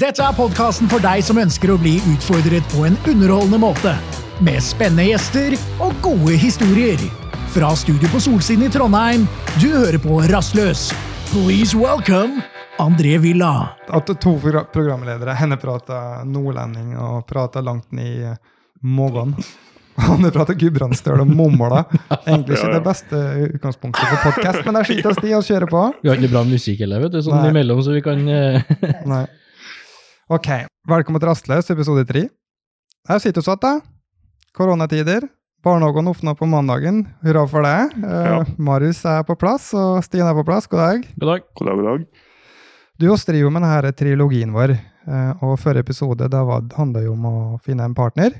Dette er podkasten for deg som ønsker å bli utfordret på en underholdende måte. Med spennende gjester og gode historier. Fra studio på Solsiden i Trondheim, du hører på Rastløs. Please welcome André Villa. At to programledere, henne prater nordlending og prater langt ned i magen. Han prater gudbrandsdøl og momla. Egentlig ikke det beste utgangspunktet for podkast, men der sitter de og kjører på. Vi har ikke bra musikk heller, vet du, sånn Nei. imellom, så vi kan eh, Nei. Ok, velkommen til Rastløs, episode tre. Her sitter vi satt, da. Koronatider. Barnehagen åpna på mandagen. Hurra for det. Ja. Uh, Marius er på plass, og Stine er på plass. God dag. God dag. God dag, god dag. Du oss driver jo med denne trilogien vår, uh, og forrige episode da var, handla jo om å finne en partner.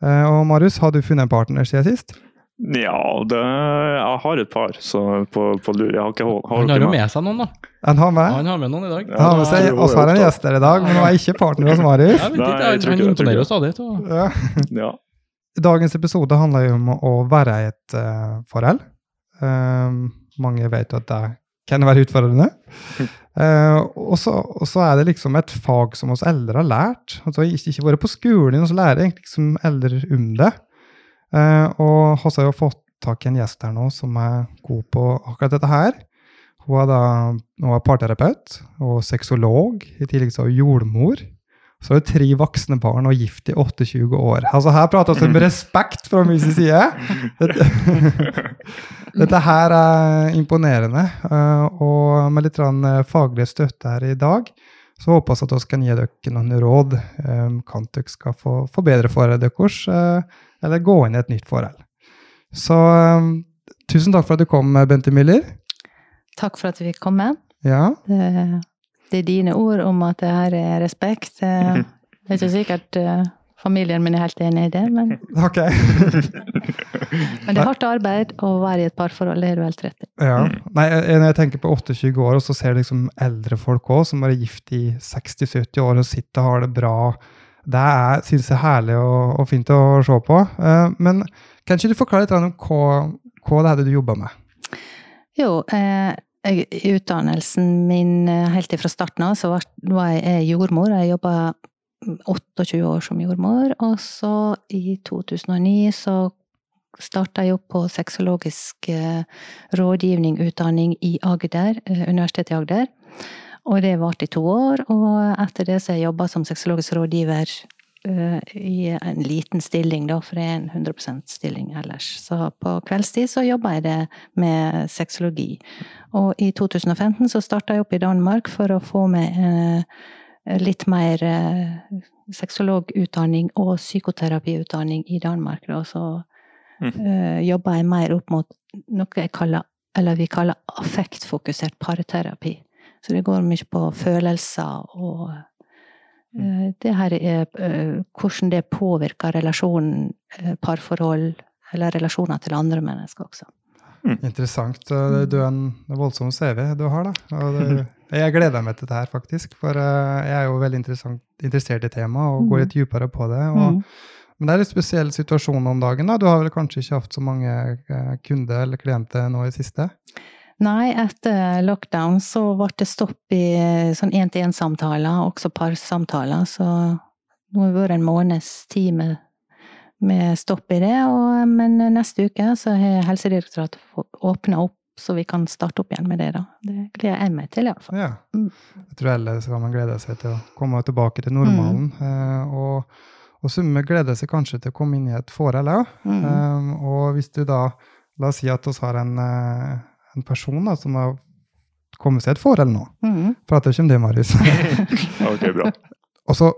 Uh, Og Marius, har du funnet en partner siden sist? Ja, det, jeg har et par så på, på lur. Jeg har ikke hold, Han har jo med seg noen, da. Han har med? Han har med noen i dag. Ja, Han har med seg det var har han gjester i dag, men han er ikke partner hos Marius. Jeg Nei, jeg han, jeg imponerer jo stadig. Ja. Ja. Dagens episode handler jo om å være i et uh, forhold. Eh, mange vet jo at det kan være utfordrende. Uh, og, så, er det liksom et fag som oss eldre har lært. Altså ikke, ikke vært på skolen, men så lærer egentlig liksom eldre om det. Eh, og vi har jo fått tak i en gjest her nå som er god på akkurat dette her. Hun er da hun er parterapeut og sexolog, i tillegg så er hun jordmor. Så har hun tre voksne barn og gift i 28 år. Altså Her prater vi om respekt fra min side. Dette, dette her er imponerende. eh, Og med litt eh, faglig støtte her i dag, så håper vi at vi kan gi dere noen råd. Kan dere skal få forbedre forholdet deres, eller gå inn i et nytt forhold. Så eh, tusen takk for at du kom, Bente Miller. Takk for at vi fikk komme. Ja, Det, det er dine ord om at det her er respekt. Det er ikke sikkert eh, familien min er helt enig i det, men, ok. men det er hardt arbeid å være i et parforhold. Det er du helt rett i. Ja. Nei, når jeg tenker på 28 år, og så ser jeg liksom eldre folk òg, som er gift i 60-70 år og sitter og har det bra, det er, synes jeg er herlig og, og fint å se på. Eh, men kan ikke du forklare litt om hva, hva det er du jobber med? Jo, eh, utdannelsen min eh, helt fra starten av så var, var jeg jordmor. Jeg jobba 28 år som jordmor, og så i 2009 så starta jeg opp på sexologisk eh, rådgivning, utdanning i Agder, Universitetet i Agder. Og det varte i to år, og etter det så har jeg jobba som sexologisk rådgiver eh, i en liten stilling, da, for det er en 100% stilling ellers. Så på kveldstid så jobba jeg det med sexologi. Og i 2015 så starta jeg opp i Danmark for å få med eh, litt mer eh, sexologutdanning og psykoterapiutdanning i Danmark. Da. Så eh, jobba jeg mer opp mot noe jeg kaller, eller vi kaller affektfokusert parterapi. Så det går mye på følelser og eh, det her er eh, hvordan det påvirker relasjonen, eh, parforhold, eller relasjoner til andre mennesker også. Interessant. Eh, Du er en voldsom CV du har, da. Og det, jeg gleder meg til dette her, faktisk. For jeg er jo veldig interessert i temaet og går litt dypere på det. Og, Mm. Men det er litt spesiell situasjon om dagen. da. Du har vel kanskje ikke hatt så mange kunder eller klienter nå i siste? Nei, etter lockdown så ble det stopp i eh, sånn én-til-én-samtaler, også parsamtaler, så nå har det vært en måneds tid med, med stopp i det, og, men neste uke så har Helsedirektoratet åpna opp så vi kan starte opp igjen med det, da. Det gleder jeg meg til, iallfall. Ja. Mm. Jeg tror alle man glede seg til å komme tilbake til normalen. Eh, og, og Summe gleder seg kanskje til å komme inn i et forhold òg. Mm. Um, og hvis du da La oss si at vi har en, eh, en person da, som har kommet seg et forhold nå. Mm. Prater ikke om det, Marius. Ok, bra. og så,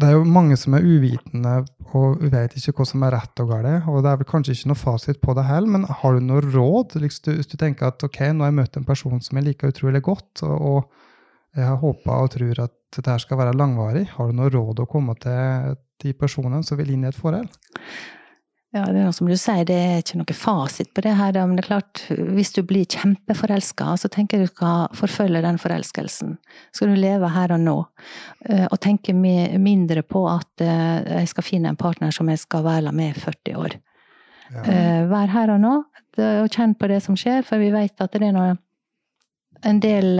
Det er jo mange som er uvitende og vet ikke hva som er rett og galt. Og det er vel kanskje ikke noe fasit på det heller, men har du noe råd? Du, hvis du tenker at ok, nå har jeg møtt en person som jeg liker utrolig godt, og, og jeg har håpa og tror at dette skal være langvarig, har du noe råd å komme til de personene som vil inn i et forhold? Ja, det er noe som du sier, det er ikke noe fasit på det her, men det er klart, hvis du blir kjempeforelska, så tenker du skal forfølge den forelskelsen. Skal du leve her og nå, eh, og tenke mindre på at eh, jeg skal finne en partner som jeg skal være med i 40 år. Ja. Eh, Vær her og nå, og kjenn på det som skjer, for vi vet at det er noe, en del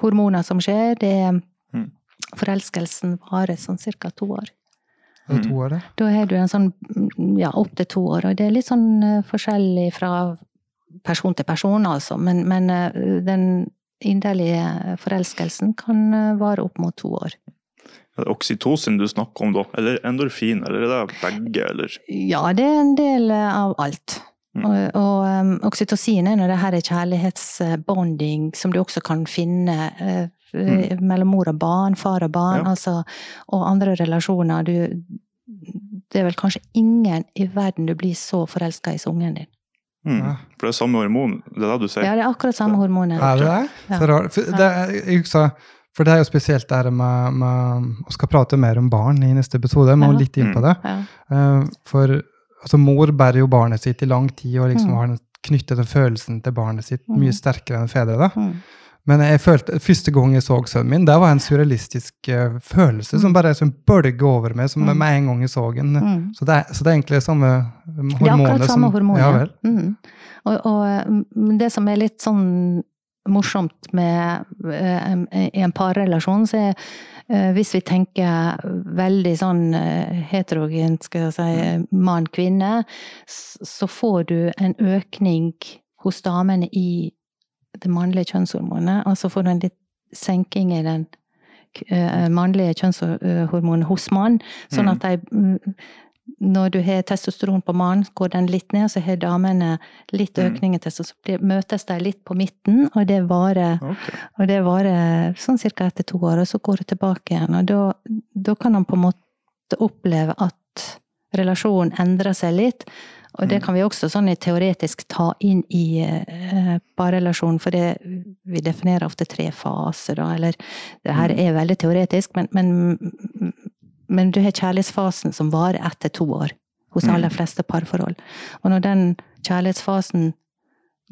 hormoner som skjer. Det er Mm. forelskelsen varer sånn cirka to år. Det er to år, det. Da har du en sånn mm, ja, opptil to år, og det er litt sånn eh, forskjellig fra person til person, altså. Men, men eh, den inderlige forelskelsen kan eh, vare opp mot to år. Er det oksytocin du snakker om da, eller endorfin, eller er det begge, eller? Ja, det er en del av alt. Mm. Og, og um, oksytocin er når det her er kjærlighetsbonding, som du også kan finne Mm. mellom mor og barn, far og barn, Ja. altså, og andre relasjoner. Du, det er vel kanskje ingen i verden du blir så forelska i som ungen din. Mm. For det er samme hormon, det er det du sier? Ja, det er akkurat samme hormonet. Er det det? Ja. Så rart. For det, jeg husker, for det er jo spesielt det med, med Vi skal prate mer om barn i neste episode, jeg må Ja. litt inn på det. Ja. Eh, For altså, mor bærer jo barnet sitt i lang tid og liksom Mm. har knyttet den følelsen til barnet sitt Mm. mye sterkere enn fedre. da. Mm. Men jeg følte, første gang jeg så sønnen min, det var en surrealistisk uh, følelse som Mm. bare som bølge over meg som Mm. med en gang jeg så den. Mm. Så, det så det er egentlig samme hormonet Det er akkurat samme hormonet. Ja vel. Mm. Og, og mm, det som er litt sånn morsomt med uh, i en parrelasjon, så er uh, hvis vi tenker veldig sånn eh, heterogent, skal jeg si, mann-kvinne, så får du en økning hos damene i det mannlige kjønnshormonet. Altså får du en litt senking i den eh, mannlige kjønnshormonet hos mann, sånn at de mm, når du har testosteron på mannen, går den litt ned, og så har damene litt Mm. økning i testosteron. Så møtes de litt på midten, og det varer, okay. og det varer sånn ca. etter to år, og så går det tilbake igjen. Og da, da kan han på en måte oppleve at relasjonen endrer seg litt. Og det Mm. kan vi også sånn teoretisk ta inn i eh, parrelasjon, for det, vi definerer ofte tre faser, da, eller det her Mm. er veldig teoretisk, men, men, men du har kjærlighetsfasen som varer etter to år hos de Mm. aller fleste parforhold. Og når den kjærlighetsfasen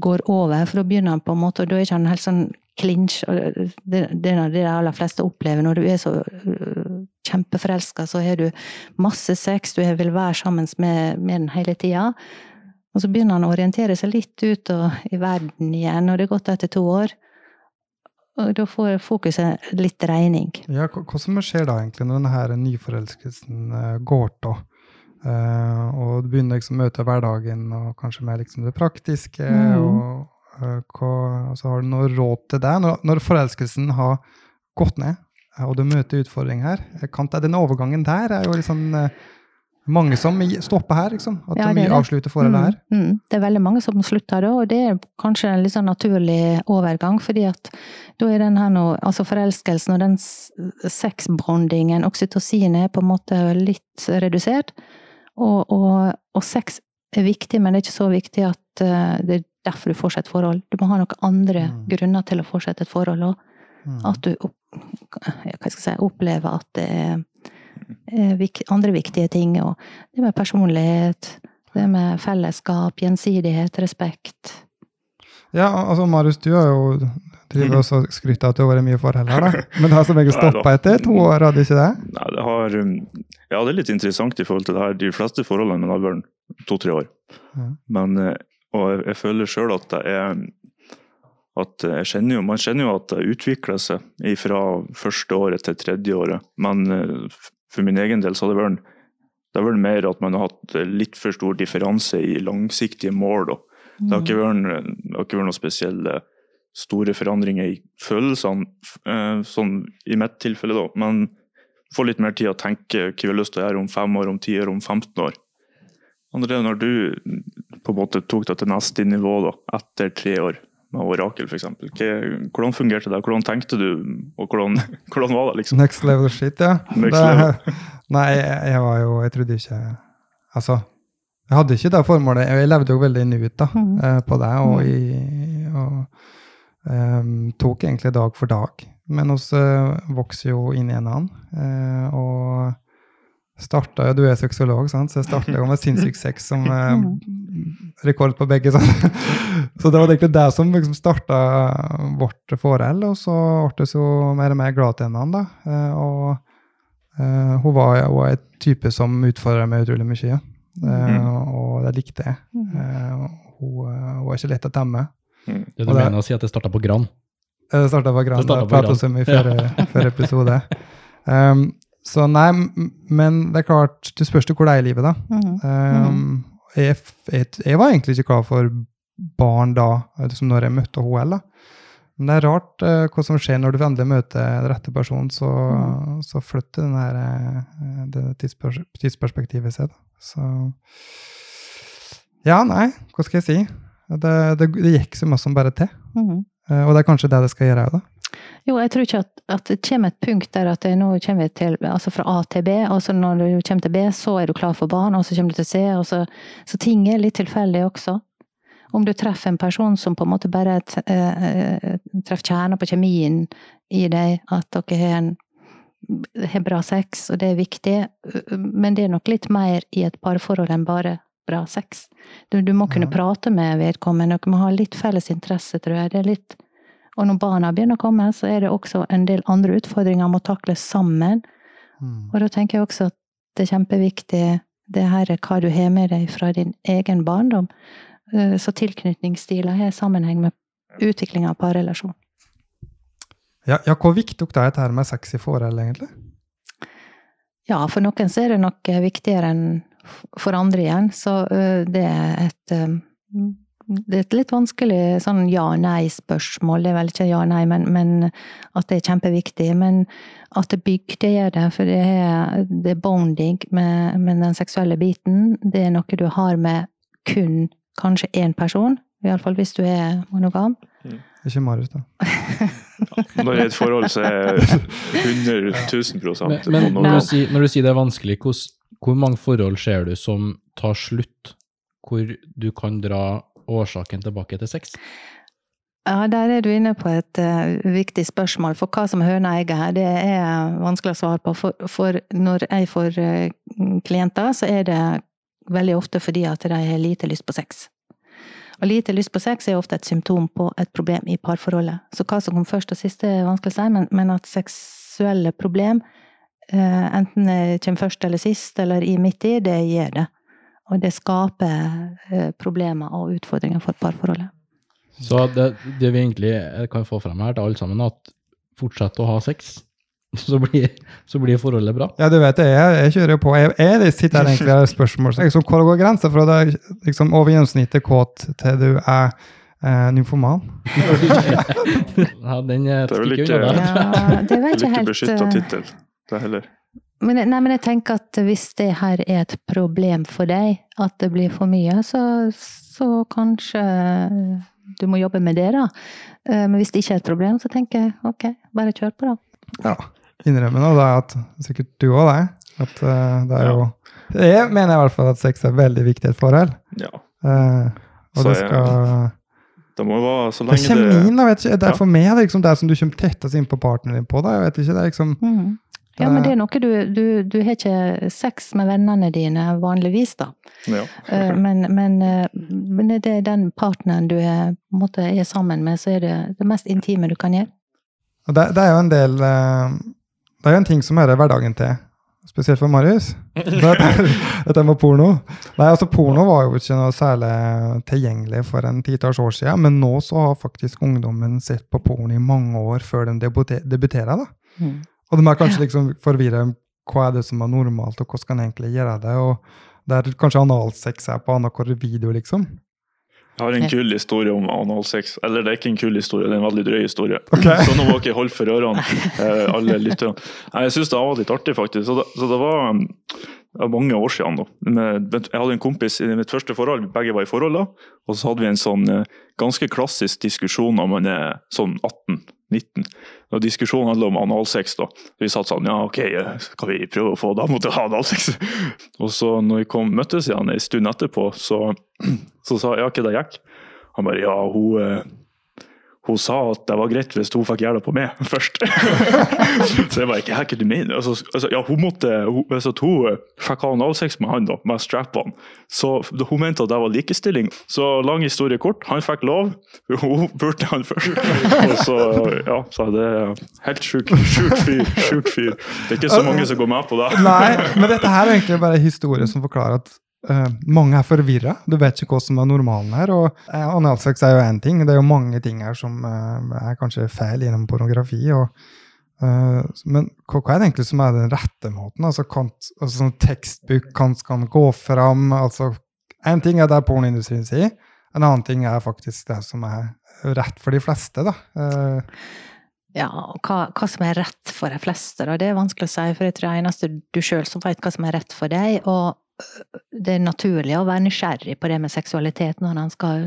går over, for da begynner han på en måte, og da er ikke han helt sånn klinsj. det, det er det de aller fleste opplever. Når du er så kjempeforelska, så har du masse sex, du vil være sammen med, med den hele tida. Og så begynner han å orientere seg litt ut og, i verden igjen, og det er gått etter to år. Og da får fokuset litt dreining. Ja, hva, som skjer da egentlig når denne nyforelskelsen eh, går av? Uh, og du begynner liksom å møte hverdagen og kanskje mer liksom det praktiske. Mm. og uh, hva, altså Har du noe råd til det? Når, når forelskelsen har gått ned, eh, og du møter utfordringer her, eh, kan det, den overgangen der er jo liksom eh, mange som stopper her, liksom. At Ja, de det er det. avslutter forholdet her. Mm, mm. Det er veldig mange som slutter da, og det er kanskje en litt sånn naturlig overgang, fordi at da er den her nå, altså forelskelsen og den sexbondingen, oksytocin, er på en måte litt redusert. Og, og, og sex er viktig, men det er ikke så viktig at eh, det er derfor du fortsetter forhold. Du må ha noen andre Mm. grunner til å fortsette et forhold òg. Mm. At du opp, ja, hva skal jeg si, opplever at det er eh, vik, andre viktige ting. Og det med personlighet, det med fellesskap, gjensidighet, respekt. Ja, altså Marius, du har jo driver også og skryter av at du har vært mye forhold her, da. Men det har som regel stoppa etter to år, hadde ikke det? Nei, det har um, Ja, det er litt interessant i forhold til det her. De fleste forholdene mine har vært to-tre år. Ja. Men, eh, og jeg, jeg føler sjøl at det er at jeg kjenner jo, Man kjenner jo at det utvikler seg fra første året til tredje året. Men eh, for min egen del så har det vært det har vært mer at man har hatt litt for stor differanse i langsiktige mål. Da. Det har ikke vært, vært noen spesielle store forandringer i følelsene, eh, sånn i mitt tilfelle, da. Men få litt mer tid å tenke hva vi har lyst til å gjøre om fem år, om ti år, om 15 år. André, når du på en måte tok det til neste nivå da, etter tre år med Orakel f.eks., hvordan fungerte det? Hvordan tenkte du, og hvordan, hvordan var det? liksom? Next level shit, ja. Next det, level. Nei, jeg, var jo Jeg trodde ikke Altså, jeg hadde ikke det formålet. Jeg levde jo veldig nuet da, Mhm. eh, på det, og, i, og um, tok egentlig dag for dag. Men vi vokser jo inn i en annen. eh, og starta jo Du er sexolog, sant? så jeg starta jo med sinnssyk sex som eh, rekord på begge. Sånn. så det var egentlig det som liksom starta vårt forhold. Og så ble vi så mer og mer glad til hverandre. da. eh, og Eh, hun var jo en type som utfordra meg utrolig mye, eh, og det likte jeg. Eh, hun, eh, var ikke lett å temme. Mm. Det du Og det- mener å si at det starta på Gran? Eh, Det starta på Gran, Det på pratet vi om i forrige episode. Um, så nei, men det er klart, Du spørs jo hvor det er i livet, da. Mhm. Um, jeg, jeg, jeg var egentlig ikke klar for barn da, liksom når jeg møtte HL. da. Men det er rart uh, hva som skjer når du endelig møter den rette personen, så, så flytter den her, eh, det tidspers tidsperspektivet seg. Da. Så Ja, nei, hva skal jeg si? Det, det, det gikk så mye som bare til. Mhm. uh, og det er kanskje det det skal gjøre òg, da. Jo, jeg tror ikke at, at det kommer et punkt der at nå kommer vi til, altså fra A til B, og så når du kommer til B, så er du klar for barn, og så kommer du til C, og så, så ting er litt tilfeldig også. Om du treffer en person som på en måte bare eh, eh, treffer kjerner på kjemien i deg, at dere har en har bra sex, og det er viktig, men det er nok litt mer i et parforhold enn bare bra sex. Du, du må kunne Ja. prate med vedkommende, dere må ha litt felles interesse, tror jeg. Det er litt og når barna begynner å komme, så er det også en del andre utfordringer må takles sammen. Mm. Og da tenker jeg også at det er kjempeviktig det her er hva du har med deg fra din egen barndom. Eh, Så tilknytningsstiler har sammenheng med utvikling av parrelasjon. Ja, ja, hvor viktig er dette med sex i forhold, egentlig? Ja, for noen så er det nok viktigere enn for andre igjen. Så eh, det er et eh, det er et litt vanskelig sånn ja-nei-spørsmål. Det er vel ikke ja-nei, men, men at det er kjempeviktig. Men at det bygder gjør det, for det er, det er bonding med, med den seksuelle biten. Det er noe du har med kun kanskje én person, iallfall hvis du er monogam. Ikke Marius, da. Når det er et forhold, så er jeg 100 000 Men, men når, du sier, når du sier det er vanskelig, hvor, hvor mange forhold ser du som tar slutt, hvor du kan dra årsaken tilbake til sex? Ja, der er du inne på et uh, viktig spørsmål. For hva som høna og egget her, det er vanskelig å svare på. For, for når jeg får uh, klienter, så er det veldig ofte fordi at de har lite lyst på sex. Og lite lyst på sex er ofte et symptom på et problem i parforholdet. Så hva som kom først og sist, er vanskelig å si, men, men at seksuelle problem, uh, enten kommer først eller sist, eller i midt i, det gjør det. Og det skaper eh, problemer og utfordringer for parforholdet. Så det, det vi egentlig kan få frem her til alle sammen, at fortsett å ha sex, så blir, så blir forholdet bra. Ja, du vet det, jeg, jeg kjører jo på. Jeg, jeg sitter her egentlig og har spørsmål. Liksom, hvor går grensa fra det liksom, over gjennomsnittet kåt til du er eh, nymfoman? Ja, den eh, Det er vel ikke- jeg ikke beskytta eh, tittel, det heller. Men, nei, men jeg tenker at hvis det her er et problem for deg, at det blir for mye, så, så kanskje du må jobbe med det, da. Eh, Men hvis det ikke er et problem, så tenker jeg ok, bare kjør på, da. Ja. Innrømme nå da at sikkert du òg det. At eh, det er jo Jeg mener i hvert fall at sex er veldig viktig i et forhold. Ja. Eh, og Så det jeg- skal Det må være så Det er lenge det kjemien, da, vet ikke. Det er for meg er det liksom det som du kommer tettest inn på partneren din på. da, jeg vet ikke, det er liksom Mhm. Ja, men det er noe du Du, du har ikke sex med vennene dine vanligvis, da. ja. Eh, Men, men, eh, men det er den partneren du er, måte, er sammen med, så er det det mest intime du kan gjøre. Det, det er jo en del eh, Det er jo en ting som hører hverdagen til, spesielt for Marius. Dette, med porno. Nei, altså Porno var jo ikke noe særlig tilgjengelig for en titalls år siden, men nå så har faktisk ungdommen sett på porno i mange år før de debute- debuterer. da. Og de er kanskje liksom forvirra hva er det som er normalt, og hvordan skal jeg egentlig gjøre det. og Der kanskje analsex er på annenhver video, liksom. Jeg har en kul historie om analsex. Eller det er ikke en kul historie, det er en veldig drøy historie. Okay. Så nå må dere holde for ørene, eh, alle lytterne. Jeg syns det var litt artig, faktisk. Så det, så det var um, det var mange år siden Da. Jeg hadde en kompis i mitt første forhold, begge var i forhold da. Og så hadde vi en sånn eh, ganske klassisk diskusjon når man er sånn 18-19. Og diskusjonen handla om analsex. da. Vi satt sånn ja, ok, skal vi prøve å få dama til å ha analsex? Og så når vi kom, møttes igjen en stund etterpå, så, så sa jeg ja, hva det gikk. Han bare ja, hun eh, hun sa at det var greit hvis hun fikk gjøre på meg først. så jeg bare ikke hva du mener altså, altså, ja, hun måtte, hun, hvis at hun eh, fikk ha analsex med han da, med strap-on. Så hun mente at det var likestilling. Så lang historie kort, han fikk lov. Hun burde han først. Og så, ja, så det er helt sjuk, sjuk fyr. Sjuk fyr. Det er ikke så mange som går med på det. Nei, men dette her er egentlig bare historie som forklarer at eh, mange er forvirra. Du vet ikke hva som er normalen her. Og uh, analsex er jo én ting, det er jo mange ting her som uh, er kanskje feil gjennom pornografi. og men hva, hva er det egentlig som er den rette måten? Altså, kan, altså sånn tekstbok kan, kan gå fram altså, En ting er det pornoindustrien sier, en annen ting er faktisk det som er rett for de fleste. da. Ja, og hva, hva som er rett for de fleste, da, det er vanskelig å si. For jeg tror det eneste du sjøl som vet hva som er rett for deg. Og det er naturlig å være nysgjerrig på det med seksualitet når han skal,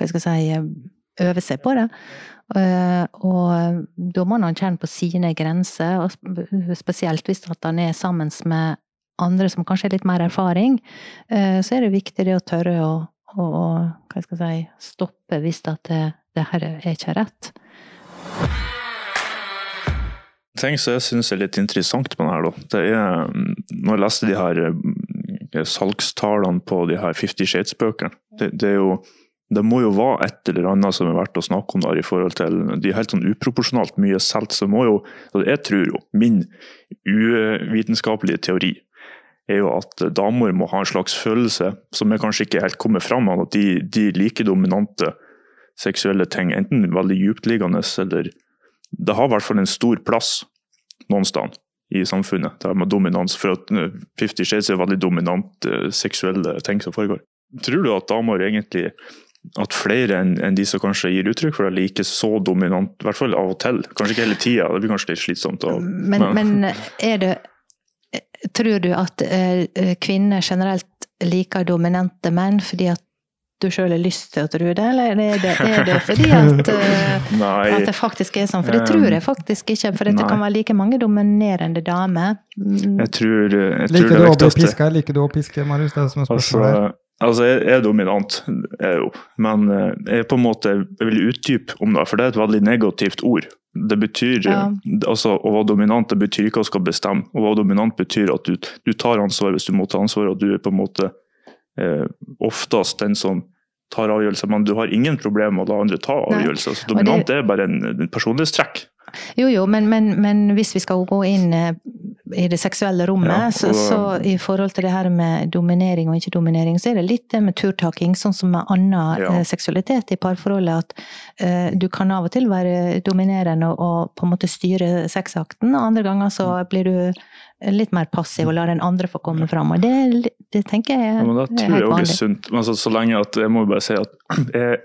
skal si, øve seg på det. Eh, Og da må han kjenne på sine grenser, og spesielt hvis han er sammen med andre som kanskje har litt mer erfaring, eh, så er det viktig det å tørre å, å, hva skal jeg si, stoppe hvis det, det her er ikke rett. ting som jeg syns er litt interessant med det her, da, det er mm, Når jeg leste de her eh, salgstallene på de her Fifty Shades-bøkene, det, det det må jo være et eller annet som er verdt å snakke om der i forhold til De er helt sånn uproporsjonalt mye solgt, så må jo altså Jeg tror jo, min uvitenskapelige teori er jo at damer må ha en slags følelse som jeg kanskje ikke helt kommer fram av, at de, de liker dominante seksuelle ting, enten veldig dyptliggende eller Det har i hvert fall en stor plass noen sted i samfunnet, det her med dominans. For at eh, Fifty Shades er veldig dominant eh, seksuelle ting som foregår. Tror du at damer egentlig at flere enn en de som kanskje gir uttrykk for det, liker så dominant, i hvert fall av og til. Kanskje ikke hele tida, det blir kanskje litt slitsomt. Og, Men, men er det Tror du at eh, kvinner generelt liker dominante menn fordi at du sjøl har lyst til å tro det, eller er det, er det fordi at, eh, at det faktisk er sånn? For det tror jeg faktisk ikke, for det kan være like mange dominerende damer. Mm, jeg tror, jeg tror liker det viktigste liker du å piske, Marius? Det er som er Altså, spørsmålet. her. altså jeg jeg er dominant, jeg er jo. Men eh, jeg på en måte vil utdype om det, for det er et veldig negativt ord. Det betyr, Ja. altså Å være dominant det betyr ikke å skal bestemme. Å være dominant betyr at du, du tar ansvar hvis du må ta ansvar, og du er på en måte eh, oftest den som tar avgjørelser. Men du har ingen problemer med å la andre ta avgjørelser. Så det- dominant er bare en, en personlighetstrekk. Jo, jo, men, men, men hvis vi skal gå inn eh, i det seksuelle rommet, Ja, så, så i forhold til det her med dominering og ikke dominering, så er det litt det med turtaking, sånn som med annen Ja. eh, seksualitet i parforholdet, at uh, du kan av og til være dominerende og, og på en måte styre sexakten, og andre ganger så Mm. blir du litt mer passiv og lar den andre få komme fram. Og det, er det tenker jeg Ja, men da er tror jeg helt også det er vanlig. sunt. Men altså, så lenge at jeg må bare si at jeg,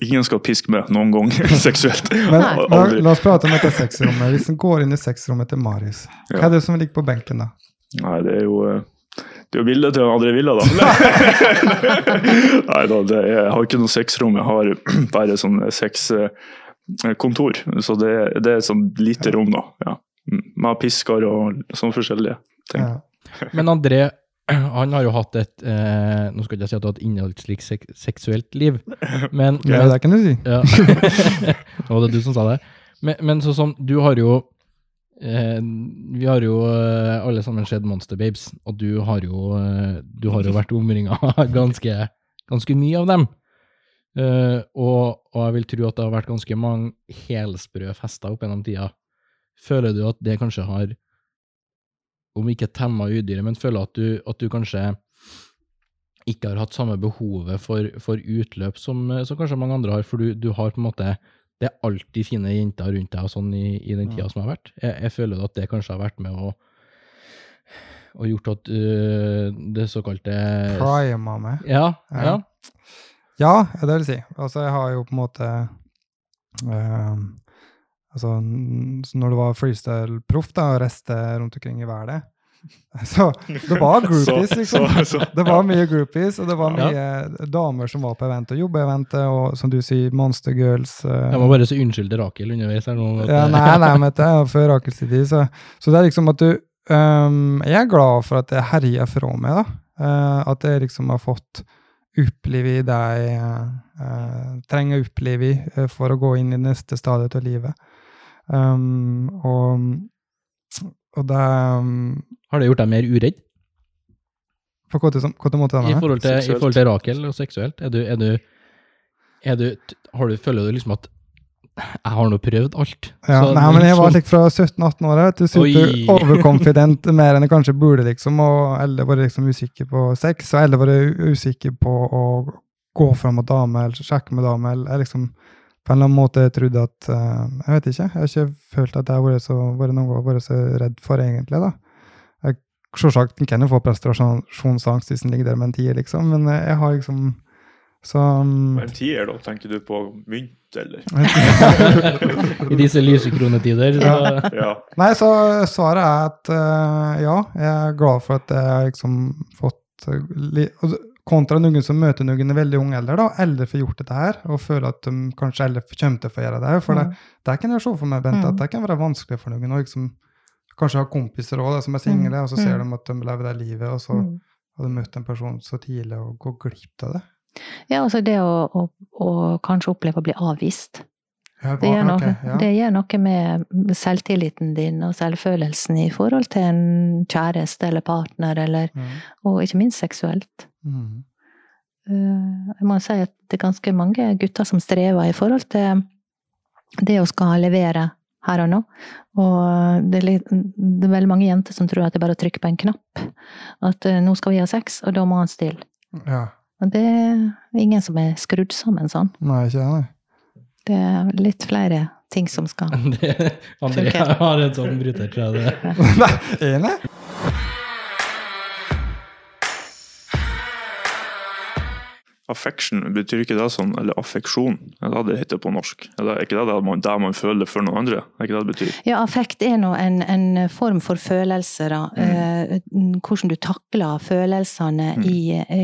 ingen skal piske meg noen gang seksuelt. Men la, la oss prate om dette sexrommet. Hvis en går inn i sexrommet til Marius, hva er det som ligger på benken da? Nei, det er jo eh, det er jo bildet til André Villa, da. Nei da, det jeg har ikke noe sexrom. Jeg har bare sånn sexkontor. Så det, det er et sånn lite rom, da. Ja. Mm, Med pisker og sånn forskjellige ting. Ja. Men André, han har jo hatt et eh, Nå skal jeg ikke si at du har hatt innholdsrikt sek seksuelt liv, men, Ja, det kan du si. Ja. Nå var det du som sa det. Men, men sånn som du har jo eh, Vi har jo eh, alle sammen sett Monster Babes, og du har jo, eh, du har jo vært omringa ganske, ganske mye av dem. Eh, og, og jeg vil tro at det har vært ganske mange helsprø fester opp gjennom tida. Føler du at det kanskje har, om ikke temma udyret, men føler at du, at du kanskje ikke har hatt samme behovet for, for utløp som, som kanskje mange andre har, for du, du har på en måte Det er alltid fine jenter rundt deg og sånn i, i den tida som har vært. Jeg, jeg føler at det kanskje har vært med å og gjort at uh, det såkalte Prima meg. Ja, Ja. ja. Ja, det vil si. Altså, jeg har jo på en måte ehm, Altså, så når du var freestyle-proff og reiste rundt omkring i verden, så det var groupies, liksom. så- så- Det var mye groupies, og det var Ja. mye damer som var på eventet og jobbeeventet, og som du sier, Monster Girls. uh, Jeg må bare si unnskyld til Rakel underveis her nå. ja, nei, nei, men det er før Rakels tid. Så, så det er liksom at du um, Jeg er glad for at det herjer fra meg, da. Uh, at jeg liksom har fått oppleve det jeg uh, trenger å oppleve eh, for å gå inn i neste stadium av livet. Um, og, og det um, Har det gjort deg mer uredd På hvilken måte? i forhold til, i forhold til Rakel og seksuelt? Er du, er du, er du, har du, føler du liksom at jeg har nå prøvd alt? Ja, Så nei, men jeg var liksom- like fra 17-18 år, Til du, super overconfident mer enn jeg kanskje burde, liksom, og eller var liksom usikker på sex, og eller var usikker på å gå fram mot dame, eller sjekke med dame, eller liksom på en eller annen måte trodd at eh, Jeg vet ikke. Jeg har ikke følt at jeg har vært, så, vært noe å være så redd for, egentlig. da. Selvsagt kan jeg få prestasjonsangst hvis en ligger der med en tier, liksom, men jeg har liksom så um, En tier, da? Tenker du på mynt, eller? I disse lyse kronetider. Ja. Ja. Nei, så svaret er at eh, ja, jeg er glad for at jeg har liksom fått eh, li og så- Kontra noen som møter noen veldig unge eldre, da, eller får gjort dette her, og føler at de kanskje eller kommer til å få gjøre det For For det, det kan jeg se for meg, Bente, Mm. at det kan være vanskelig for noen. Og liksom, kanskje ha kompiser også, da, som er single, og så ser Mm. de at de lever det livet, og så Mm. har de møtt en person så tidlig og går glipp av det. Ja, altså det å, å, å kanskje oppleve å bli avvist. Ja, Det gjør, noe, ja. det gjør noe med selvtilliten din og selvfølelsen i forhold til en kjæreste eller partner, eller, Mm. og ikke minst seksuelt. Mm. Eh, Jeg må si at det er ganske mange gutter som strever i forhold til det å skal levere her og nå. Og det er, litt, det er veldig mange jenter som tror at det er bare å trykke på en knapp. At eh, nå skal vi ha sex, og da må han stille. ja. Og det er ingen som er skrudd sammen sånn. Nei, ikke det, nei. Det er litt flere ting som skal det, Andrea har en sånn bryter, tror jeg det. Nei, enig? Affection, betyr ikke det sånn, eller affeksjon, er det det heter på norsk? Er det er ikke det det man, det man føler for noen andre? Er ikke det det betyr? Ja, affekt er nå en, en form for følelser, da. Mm. hvordan du takler følelsene Mm. i,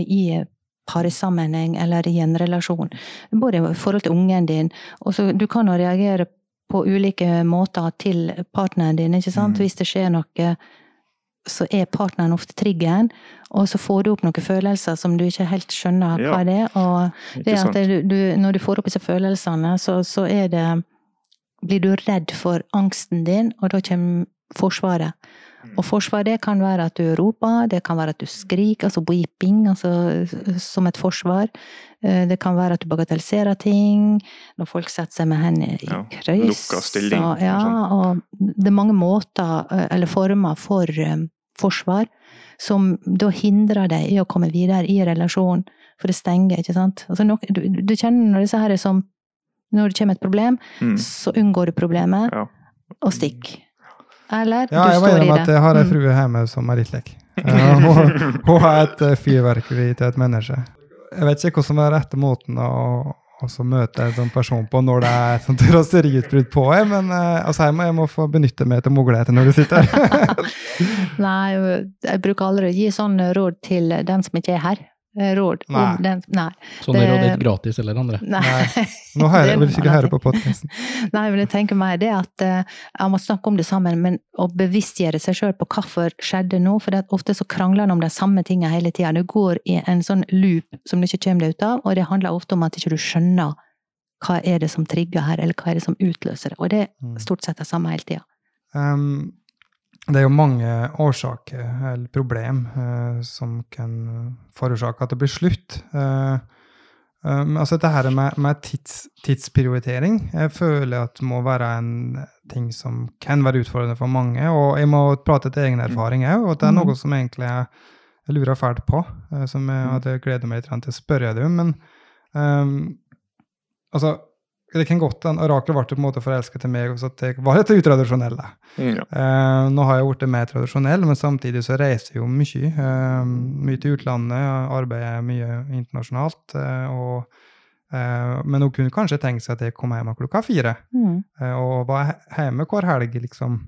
i parsammenheng eller i en relasjon. Både i forhold til ungen din, og så du kan jo reagere på ulike måter til partneren din, ikke sant? Mm. Hvis det skjer noe, så er partneren ofte triggeren, og så får du opp noen følelser som du ikke helt skjønner Ja. hva det er, og det at du, du, når du får opp disse følelsene, så, så det Blir du redd for angsten din, og da kommer Forsvaret. Mm. Og forsvar det kan være at du roper, det kan være at du skriker, altså weeping, altså som et forsvar. Eh, Det kan være at du bagatelliserer ting, når folk setter seg med hendene i Ja, krøys. lukka stilling, og- Ja, og det er mange måter, eh, eller former, for eh, forsvar som da hindrer deg i å komme videre i relasjonen, for det stenger, ikke sant. Altså, nok- du, du kjenner når disse her er som Når det kommer et problem, Mm. så unngår du problemet Ja. og stikker. Eller Ja, du jeg Ja, jeg var enig med at jeg har ei Mm. frue hjemme som er litt lek. Eh, hun, hun har et eh, fyrverkeri til et menneske. Jeg vet ikke hva som er rette måten å å så møte en sånn person på når det er et sånt raseriutbrudd på en, men eh, altså, jeg, må, jeg må få benytte meg til muligheten når du sitter her. Nei, jeg bruker aldri å gi sånn råd til den som ikke er her. Eh, Råd Nei. om den Nei. Sånne Det- råd er ikke gratis eller andre. Nei. Nei. Nå hører, er vil ikke høre på podkasten. Nei, men jeg tenker meg det at uh, jeg må snakke om det sammen, men å bevisstgjøre seg sjøl på hvorfor skjedde nå, for det er ofte så krangler en om de samme tingene hele tida. Du går i en sånn loop som du ikke kommer deg ut av, og det handler ofte om at ikke du skjønner hva er det som trigger her, eller hva er det som utløser det. Og det Mm. er stort sett det samme hele tida. Um, det er jo mange årsaker eller problem eh, som kan forårsake at det blir slutt. Eh, um, altså dette her med, med tids, tidsprioritering jeg føler at må være en ting som kan være utfordrende for mange. Og jeg må prate til egen erfaring òg, og det er Mm. noe som egentlig jeg, jeg lurer fælt på, eh, som jeg hadde gleder meg litt til å spørre deg om. Men um, altså det kan godt hende Rakel ble på en måte forelska til meg, så at jeg var litt utradisjonell. da. Mm, ja. Uh, nå har jeg blitt mer tradisjonell, men samtidig så reiser jeg jo mye. Uh, mye til utlandet, arbeider mye internasjonalt. Uh, og, eh, men hun kunne kanskje tenkt seg at jeg kom hjem klokka fire Mm. eh, og var hjemme hver helg, liksom.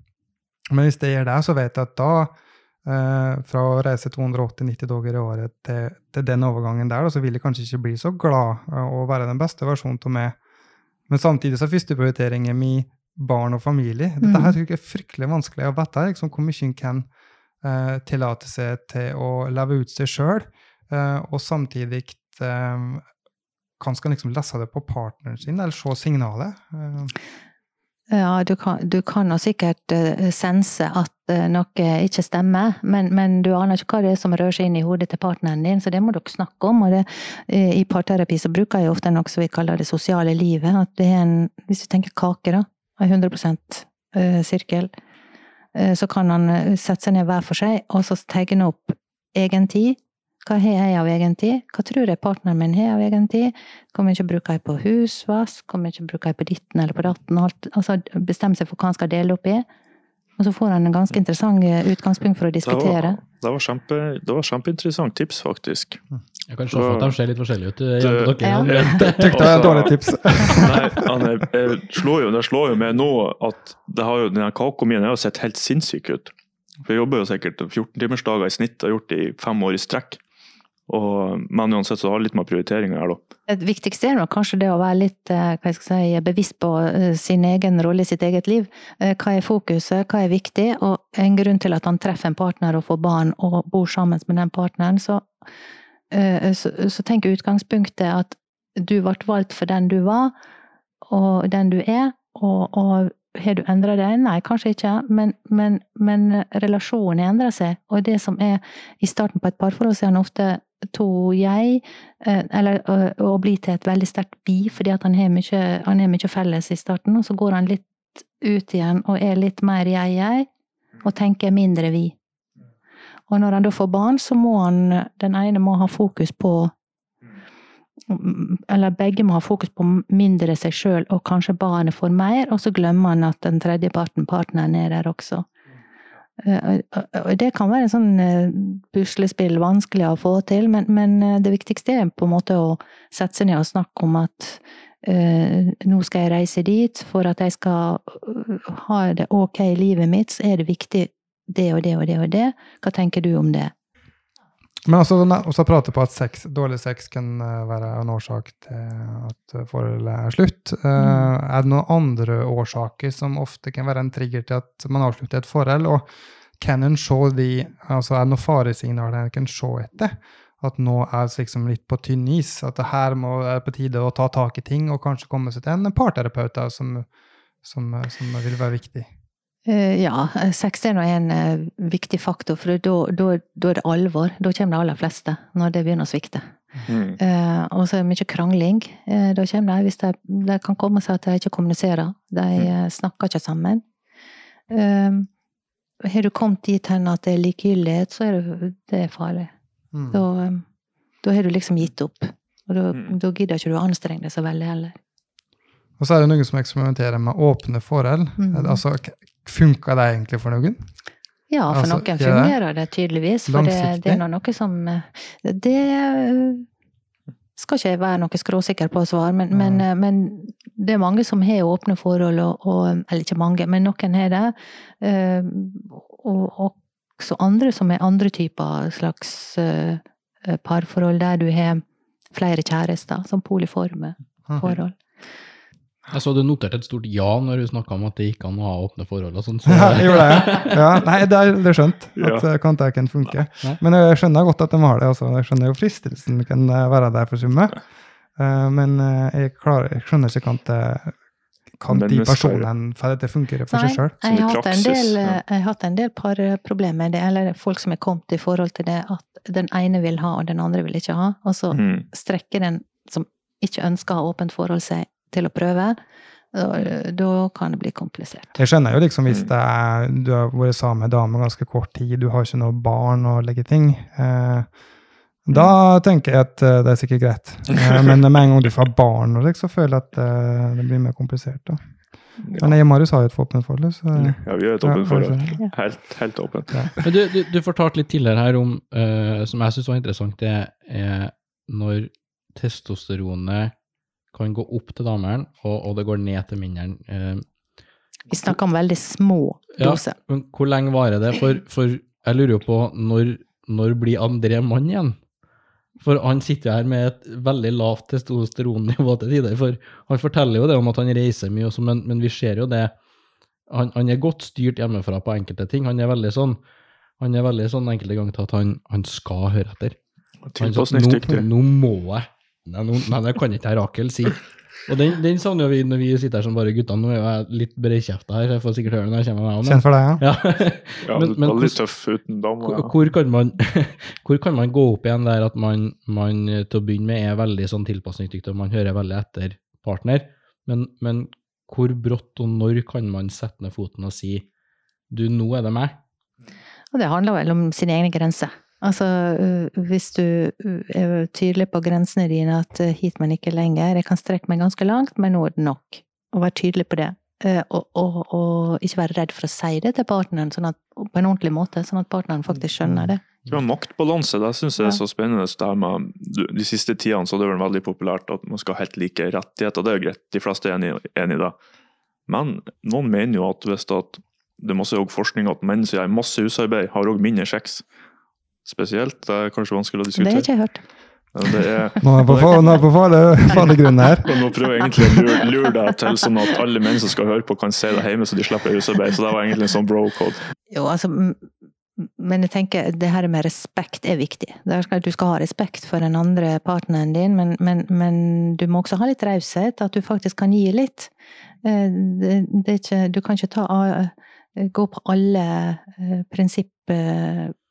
Men hvis jeg gjør det, så vet jeg at da Uh, fra å reise 280-90 dager i året til, til den overgangen der, da, så vil jeg kanskje ikke bli så glad uh, og være den beste versjonen av meg. Men samtidig så er førsteprioriteringen min barn og familie. Dette Mm. her tror jeg er fryktelig vanskelig å vite liksom, hvor mye en kan uh, tillate seg til å leve ut seg sjøl, og samtidig eh, kan skal liksom lese det på partneren sin, eller se signalet. Uh. Ja, du kan, du kan jo sikkert eh, sense at eh, noe ikke stemmer, men, men du aner ikke hva det er som rører seg inn i hodet til partneren din, så det må dere snakke om. Og det, eh, I parterapi så bruker jeg ofte noe som vi kaller det sosiale livet. At det er en, hvis du tenker kake, da, en 100 eh, sirkel, eh, så kan han eh, sette seg ned hver for seg, og så tegne opp egen tid. Hva har jeg av egen tid? Hva tror jeg partneren min har av egen tid? Hvor mye bruker jeg på husvask? Hvor mye bruker jeg på ditten eller på datten? Altså bestemme seg for hva han skal dele opp i. Og så får han en ganske interessant eh, utgangspunkt for å Det diskutere. var, det var, kjempe, det var kjempeinteressant tips, faktisk. Jeg kan se for at de ser litt forskjellige ut. eh, Det- Ja. Tykte det er et dårlig tips. Nei, jeg slår jo, det slår jo med nå at det har jo, denne kaka mi har sett helt sinnssyk ut. For Jeg jobber jo sikkert 14-timersdager i snitt, har gjort det i fem år i strekk. Og, men uansett så har det litt med prioriteringer her, da. Det viktigste er nok kanskje det å være litt eh, si, bevisst på eh, sin egen rolle i sitt eget liv. Eh, Hva er fokuset, hva er viktig? Og en grunn til at han treffer en partner og får barn og bor sammen med den partneren, så, så, så tenker utgangspunktet at du ble valgt for den du var, og den du er, og, og har du endra deg? Nei, kanskje ikke, men, men, men relasjonen endrer seg. Og det som er i starten på et parforhold, så er han ofte to jeg, eh, eller å, å bli til et veldig sterkt vi, fordi at han har mye, felles i starten, og så går han litt ut igjen og er litt mer jeg-jeg, og tenker mindre vi. Og når han da får barn, så må han, den ene må ha fokus på eller begge må ha fokus på mindre seg sjøl, og kanskje barnet får mer, og så glemmer han at den tredje parten, partneren, er der også. Eh, det kan være en sånn eh, puslespill, vanskelig å få til, men, men eh, det viktigste er på en måte å sette seg ned og snakke om at eh, nå skal jeg reise dit, for at jeg skal ha det ok i livet mitt, så er det viktig det og det og det og det. Hva tenker du om det? Men også, også prate på at sex, dårlig sex kan eh, være en årsak til at forholdet er slutt. Mm. Er det noen andre årsaker som ofte kan være en trigger til at man avslutter et forhold? Og kan en se de, altså er det noen faresignaler en kan se etter? At nå er det liksom litt på tynn is? At det her må, er på tide å ta tak i ting og kanskje komme seg til en parterapeut som, som, som vil være viktig? Eh, Ja, sex er en eh, viktig faktor, for da, da, da er det alvor. Da kommer de aller fleste, når det begynner å svikte. Mm. Eh, og så er det mye krangling. Eh, da kommer de, hvis de, det kan komme seg at de ikke kommuniserer. De mm. snakker ikke sammen. Eh, har du kommet dit hen at det er likegyldighet, så er det, det er farlig. Mm. Da, eh, da har du liksom gitt opp. Og da, Mm. da gidder ikke du å anstrenge deg så veldig heller. Og så er det noen som eksperimenterer med åpne forhold. Mm. Altså, Funka det egentlig for noen? Ja, for Altså, noen fungerer det tydeligvis. For det, det er noe som eh, Det eh, skal ikke jeg være noe skråsikker på å svare, men, men, eh, men det er mange som har åpne forhold, og, og Eller ikke mange, men noen har det. Og, og også andre som er andre typer slags parforhold, der du har flere kjærester, som polyforme forhold. forhold. Jeg så du noterte et stort ja når du snakka om at det gikk an å ha åpne forhold og sånn. Så Ja, jeg gjorde det. Ja, nei, det er, det er skjønt at Ja. kan kan funke. Nei. Men jeg skjønner godt at de har det. Også. Jeg skjønner jo fristelsen kan eh, være der for summe. Eh, men eh, jeg, klarer, jeg skjønner ikke kan, det, kan de personene for at det fungerer for seg sjøl. Jeg har hatt en del, par jeg har hatt en del parproblemer med det, eller folk som er kommet i forhold til det at den ene vil ha, og den andre vil ikke ha. Og så Mm. strekker den som ikke ønsker å ha åpent forhold seg til å prøve. Da, Da kan det bli komplisert. Jeg skjønner jo liksom hvis Mm. det er, du har vært sammen med dame ganske kort tid, du har ikke noe barn å legge ting. Eh, da tenker jeg at eh, det er sikkert greit. Eh, men med en gang du får barn, så føler jeg at eh, det blir mer komplisert. da. Men jeg og Marius har jo et åpent forhold, så Ja, vi har et Ja, åpent forhold. Helt, helt åpent. Men du, du, du fortalte litt tidligere her om, uh, som jeg syns var interessant, det er når testosteronet kan gå opp til damene, og, og det går ned til mennene. Eh, Vi snakker om veldig små Ja. doser. men hvor lenge varer det? For, for jeg lurer jo på når, når blir André mann igjen? For han sitter jo her med et veldig lavt testosteronnivå til tider. For han forteller jo det om at han reiser mye, også, men, men vi ser jo det. Han, han er godt styrt hjemmefra på enkelte ting. Han er veldig sånn han er veldig sånn enkelte ganger til at han, han skal høre etter. Han så, Tilpasningsdyktig. Nå, nå må jeg. Nei, no, nei, det kan ikke Rakel si. Og den, den savner jo vi når vi sitter her som bare guttene. Nå er jeg litt bredkjefta her, så jeg får sikkert høre når jeg kommer meg om. kjent for deg, ja. Ja. Ja, Men- men litt tøff uten dam, Hvor, Ja. hvor, kan man, hvor kan man gå opp igjen der at man, man eh, til å begynne med er veldig sånn tilpasningsdyktig, og man hører veldig etter partner, men, men hvor brått og når kan man sette ned foten og si du, nå er det meg? Og det handler vel om sine egne grenser. Altså, øh, hvis du øh, er tydelig på grensene dine, at øh, hit, men ikke lenger. Jeg kan strekke meg ganske langt, men nå er det nok. Og være tydelig på det. Eh, Og, og, og ikke være redd for å si det til partneren sånn at, på en ordentlig måte, sånn at partneren faktisk skjønner det. Ja, maktbalanse, det syns jeg er så spennende. Det med, de siste tidene så er det vel veldig populært at man skal ha helt like rettigheter. Det er jo greit, de fleste er enig, enig i det. Men noen mener jo at hvis det, at det er masse forskning at menn som gjør masse husarbeid, har òg mindre sex. Spesielt. Det er kanskje vanskelig å diskutere. Det har ikke jeg hørt. Det er, Nå er jeg på, farlig, farlig grunn her. og nå prøver jeg egentlig å lure, lure deg til sånn at alle menn som skal høre på, kan se deg hjemme, så de slipper husarbeid. Så det var egentlig en sånn bro-code. Jo, altså, men jeg tenker det her med respekt er viktig. Det er at Du skal ha respekt for den andre partneren din, men, men, men du må også ha litt raushet. At du faktisk kan gi litt. Eh, Det, det er ikke, du kan ikke ta, gå på alle eh, prinsipp,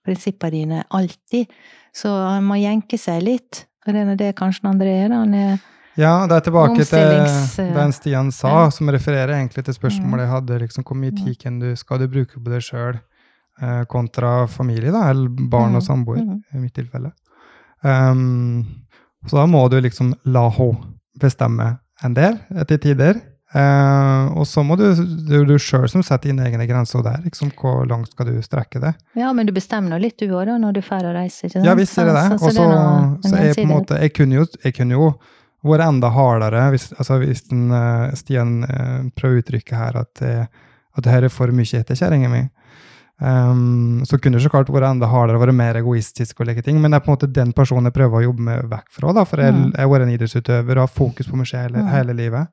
eh, prinsippene dine alltid. Så han må jenke seg litt. Og det er det kanskje André er. Han er Ja, det er tilbake til den Stian sa, som refererer egentlig til spørsmålet Mm. jeg hadde. liksom Hvor mye tid kan du, skal du bruke på deg sjøl kontra familie, da, eller barn og Mhm. samboer, i mitt tilfelle. Um, så da må du liksom la henne bestemme en del etter tider. Eh, og så må du, det er du sjøl som setter dine egne grenser der. Liksom, hvor langt skal du strekke det? Ja, men du bestemmer litt du òg, når du drar og reiser. ikke sant? Ja, visst er det det. Og så er på en måte Jeg kunne jo, jeg kunne jo vært enda hardere hvis, altså hvis den, uh, Stian uh, prøver å uttrykke her at, at det her er for mye etter kjerringa mi. Um, så kunne det så klart vært enda hardere, vært mer egoistisk og like ting. Men det er på en måte den personen jeg prøver å jobbe med vekk fra. da, For jeg jeg har vært en idrettsutøver og har fokus på meg selv hele, Mm. hele livet.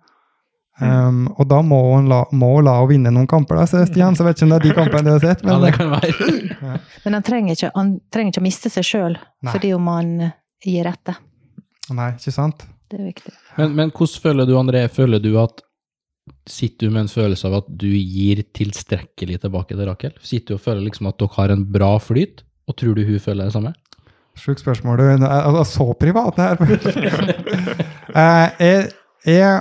Um, og da må hun la, må la hun vinne noen kamper, da, sier Stian. Så vet ikke om det er de kampene du har sett. Ja, Men, det kan være. Men han trenger ikke, han trenger ikke å miste seg sjøl fordi om han gir etter. Nei, ikke sant? Det er viktig. Men, men hvordan føler du, André, føler du at Sitter du med en følelse av at du gir tilstrekkelig tilbake til Rakel? Sitter du og føler liksom at dere har en bra flyt, og tror du hun føler det samme? Sjukt spørsmål. Du er altså, så privat, det her. Eh, jeg, jeg,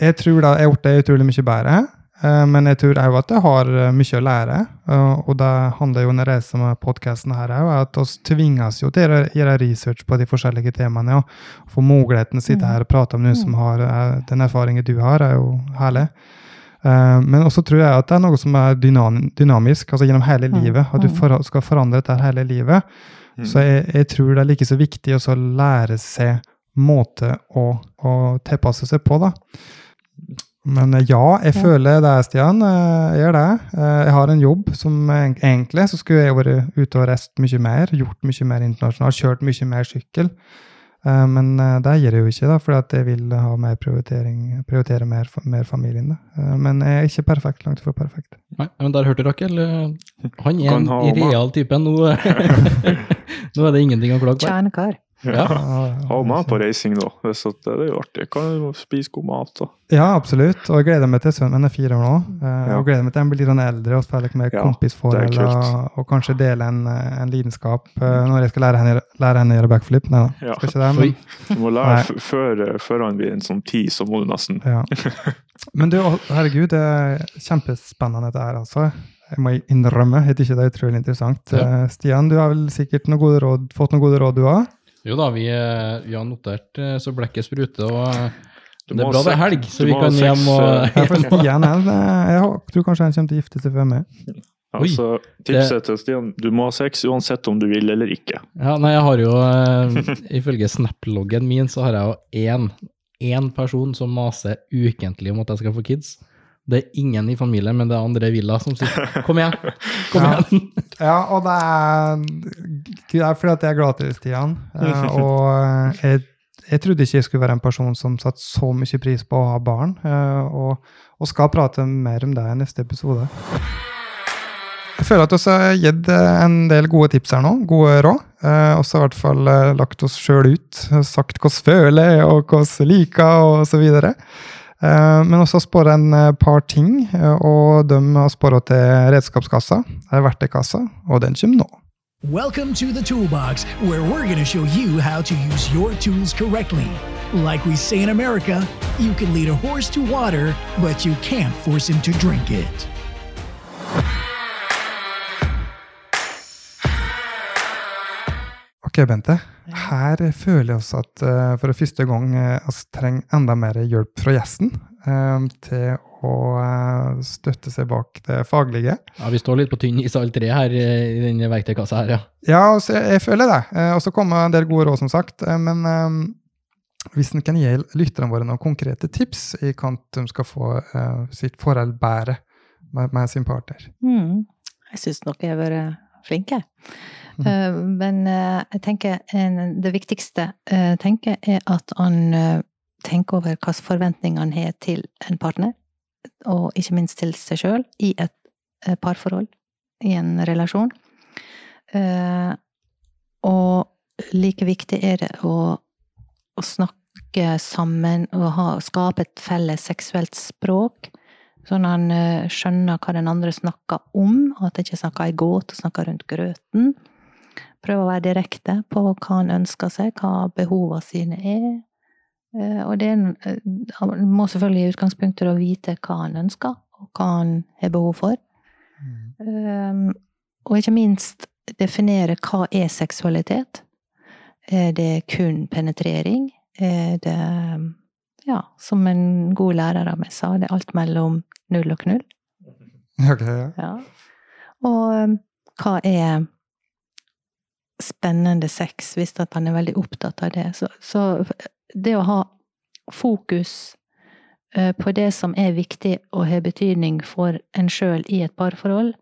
jeg tror da jeg har gjort det utrolig mye bedre. eh, men jeg tror òg at jeg har eh, mye å lære. eh, og det handler jo om å reise med podkasten her òg, at vi tvinges jo til å gjøre- research på de forskjellige temaene. Og få muligheten til å sitte her og prate om noen som har eh, den erfaringen du har, er jo herlig. Eh, men også tror jeg at det er noe som er dynamisk, altså gjennom hele Mm, livet. At du mm. skal forandre dette hele livet. Så jeg, jeg tror det er like så viktig å så lære seg måte å, å tilpasse seg på, da. Men eh, ja, jeg Ja. føler det, Stian. eh, Jeg gjør det. Eh, Jeg har en jobb som egentlig så skulle jeg vært ute og reist mye mer, gjort mye mer internasjonalt, kjørt mye mer sykkel. Eh, Men det gjør jeg jo ikke, da, fordi at jeg vil ha mer prioritering, prioritere mer, mer familien. Da. Men jeg er ikke perfekt, langt fra perfekt. Nei, men der hørte Rakel. eh, Han er en real type. Nå, nå er det ingenting å klage på. Ja. Ha med på reising, da. Hvis at det er jo artig. Kan jo spise god mat. Da. Ja, absolutt. Og jeg gleder meg til sønnen min er fire år nå. eh, Ja. Og gleder meg til han blir litt sånn eldre og spiller med Ja, kompisforhold. er. Og, og kanskje dele en, en lidenskap eh, når jeg skal lære henne, lære henne å gjøre backflip. Nei da, Ja. skal ikke det, men, Du må lære før, før han blir en sånn ti, så må du nesten ja. men du, herregud, det er kjempespennende dette her, altså. Jeg må innrømme, jeg syns ikke det er utrolig interessant. Ja. Eh, Stian, du har vel sikkert noen gode råd, fått noen gode råd, du òg? Jo da, vi, eh, vi har notert eh, så blekket spruter, og eh, det er bra det er helg, så vi kan hjem og Ja, for Stian jeg tror kanskje han kommer til å gifte seg før meg. Altså, tipset til Stian du må ha sex uansett om du vil eller ikke. Ja, nei, jeg har jo Ifølge Snap-loggen min så har jeg jo én, én person som maser ukentlig om at jeg skal få kids. Det er ingen i familien, men det er André Villa som sier 'kom igjen', kom Ja. igjen. Ja, og det er, det er fordi at jeg er glad til Stian. eh, og jeg, jeg trodde ikke jeg skulle være en person som satte så mye pris på å ha barn. eh, og, og skal prate mer om det i neste episode. Jeg føler at vi har gitt eh, en del gode tips her nå, gode råd. Eh, og så i hvert fall eh, lagt oss sjøl ut, sagt hvordan vi føler og hvordan vi liker osv. Uh, men også spåre en eh, par ting, eh, og de har spåra til redskapskassa, verktøykassa, og den kommer nå. Welcome to the Toolbox, where we're going to show you how to use your tools correctly. Like we say in America, you can lead a horse to water, but you can't force him to drink it. Ok, Bente. Her føler jeg også at uh, for første gang uh, vi trenger enda mer hjelp fra gjesten um, til å uh, støtte seg bak det faglige. Ja, Vi står litt på tynn is alle tre her i denne verktøykassa her, ja. Ja, altså, jeg føler det. Og så kommer en del gode råd, som sagt. men hvis en kan gi lytterne våre noen konkrete tips i hvordan de skal få sitt forhold bedre med, med sin partner. Mm. Jeg syns nok jeg har vært flinke. Mm. Eh, men eh, jeg tenker det viktigste jeg eh, tenker, er at han tenker over hvilke forventninger han har til en partner, og ikke minst til seg sjøl, i et parforhold, i en relasjon. Og like viktig er det å, å snakke sammen og ha, skape et felles seksuelt språk Sånn at han eh, skjønner hva den andre snakker om, og at han ikke snakker i gåte og snakker rundt grøten. Prøver å være direkte på hva han ønsker seg, hva behovene sine er. Eh, og det er, Han må selvfølgelig i utgangspunktet vite hva han ønsker, og hva han har behov for. Mm. Og ikke minst definere hva er seksualitet. Er det kun penetrering? Er det ja, som en god lærer av meg sa, det er alt mellom null og knull. Okay, ja. ja. Og um, hva er spennende sex, hvis at man er veldig opptatt av det. Så, så det å ha fokus uh, på det som er viktig og har betydning for en sjøl i et parforhold,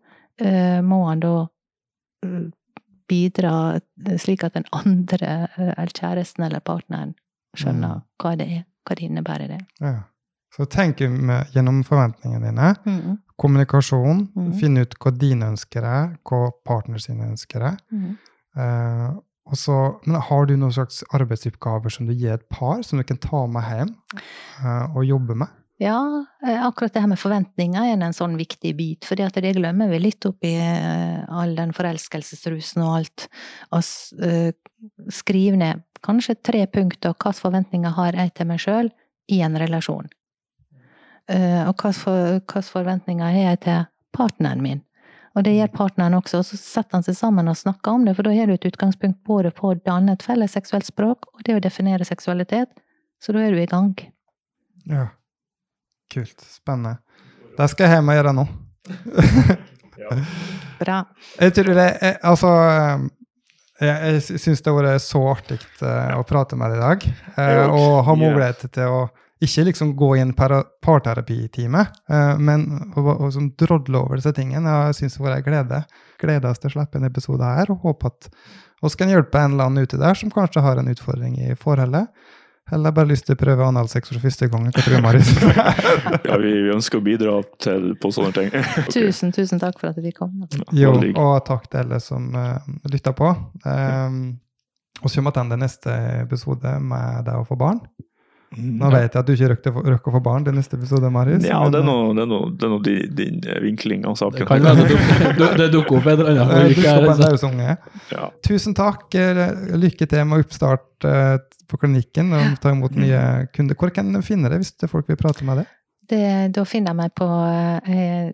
uh, må han da uh, bidra slik at den andre, eller kjæresten eller partneren, skjønner mm. hva det er. Hva det innebærer det. Ja. Så tenk gjennom forventningene dine. Mm. Kommunikasjon. Mm. Finne ut hva dine ønsker er, hva partner sine ønsker er. Mm. Og så, men har du noen slags arbeidsoppgaver som du gir et par, som du kan ta med hjem uh, og jobbe med? Ja, eh, akkurat det her med forventninger er en sånn viktig bit. For det glemmer vi litt oppi all den forelskelsesrusen og alt. Og skrive ned kanskje tre punkter hvilke forventninger har jeg til meg sjøl i en relasjon. Eh, og hvilke forventninger har jeg til partneren min? Og det gjør partneren også, og så setter han seg sammen og snakker om det, for da har du et utgangspunkt både på å danne et felles seksuelt språk og det å definere seksualitet, så da er du i gang. Ja. Kult. Spennende. Det skal jeg hjem og gjøre nå. ja. Bra. Jeg tror det jeg, Altså jeg, jeg syns det har vært så artig uh, å prate med deg i dag. Uh, og ha mulighet til å ikke liksom gå i en parterapitime, uh, men å drodle over disse tingene. Jeg syns det har vært en glede. Gleder oss til å slippe en episode her, og håper at vi kan hjelpe en eller annen ute der som kanskje har en utfordring i forholdet. Eller bare lyst til å prøve analsex for første gang? Hva tror du, Marius? ja, vi, vi, ønsker å bidra til, på sånne ting. okay. Tusen, tusen takk for at vi kom. Jo, og takk til alle som uh, lytta på. Um, og så kommer vi til neste episode med det å få barn. Mm, Nå vet jeg at du ikke røkker å få barn til neste episode, Marius. Ja, men, det er noe, det er noe, det er noe din, din eh, vinkling av saken. Det kan være det dukker opp en eller annen uke. Ja. Tusen takk. Lykke til med oppstart på klinikken og ta imot nye kunder. Hvor kan du finne det, hvis folk vil prate med deg? Det, da finner jeg meg på eh,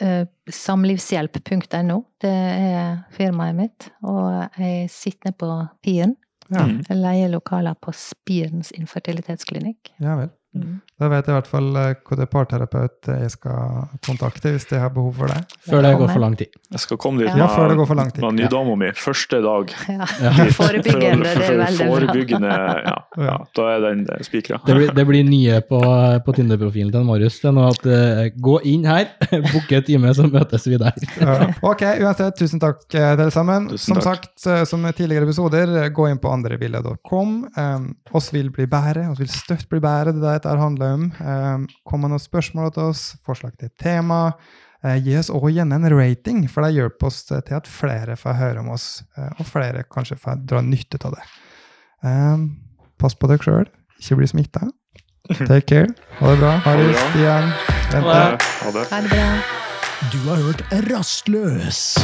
eh samlivshjelp.no. Det er firmaet mitt. Og jeg sitter nede på Piren. Ja. Leie lokaler på Spirens infertilitetsklinikk. Ja vel. Mm. Da vet jeg i hvert fall eh, hvilken parterapeut jeg skal kontakte hvis jeg har behov for det. Før det går for lang tid. Jeg skal komme dit ja. med, før det går for lang tid. med nydama mi første dag. Ja. Forebyggende, det er veldig Forebyggende, ja, ja. Da er den spikra. Det, blir, det blir nye på, på Tinder-profilen til Marius. Det er noe at uh, Gå inn her, booke time, så møtes vi der. ok, uansett, tusen takk til alle sammen. Tusen som takk. sagt, uh, som tidligere episoder, gå inn på andrebilder.com. Um, oss vil bli bedre, oss vil støtt bli bedre. Det er dette handler om. Eh, kom med noen spørsmål til oss, forslag til tema. Eh, gi oss også gjerne en rating, for det hjelper oss til at flere får høre om oss, eh, og flere kanskje får dra nytte av det. Pass på dere sjøl, ikke bli smitta. Take care. Ha det bra. Haris, Stian, Bente. Ha det. Ha det bra. Du har hørt Rastløs.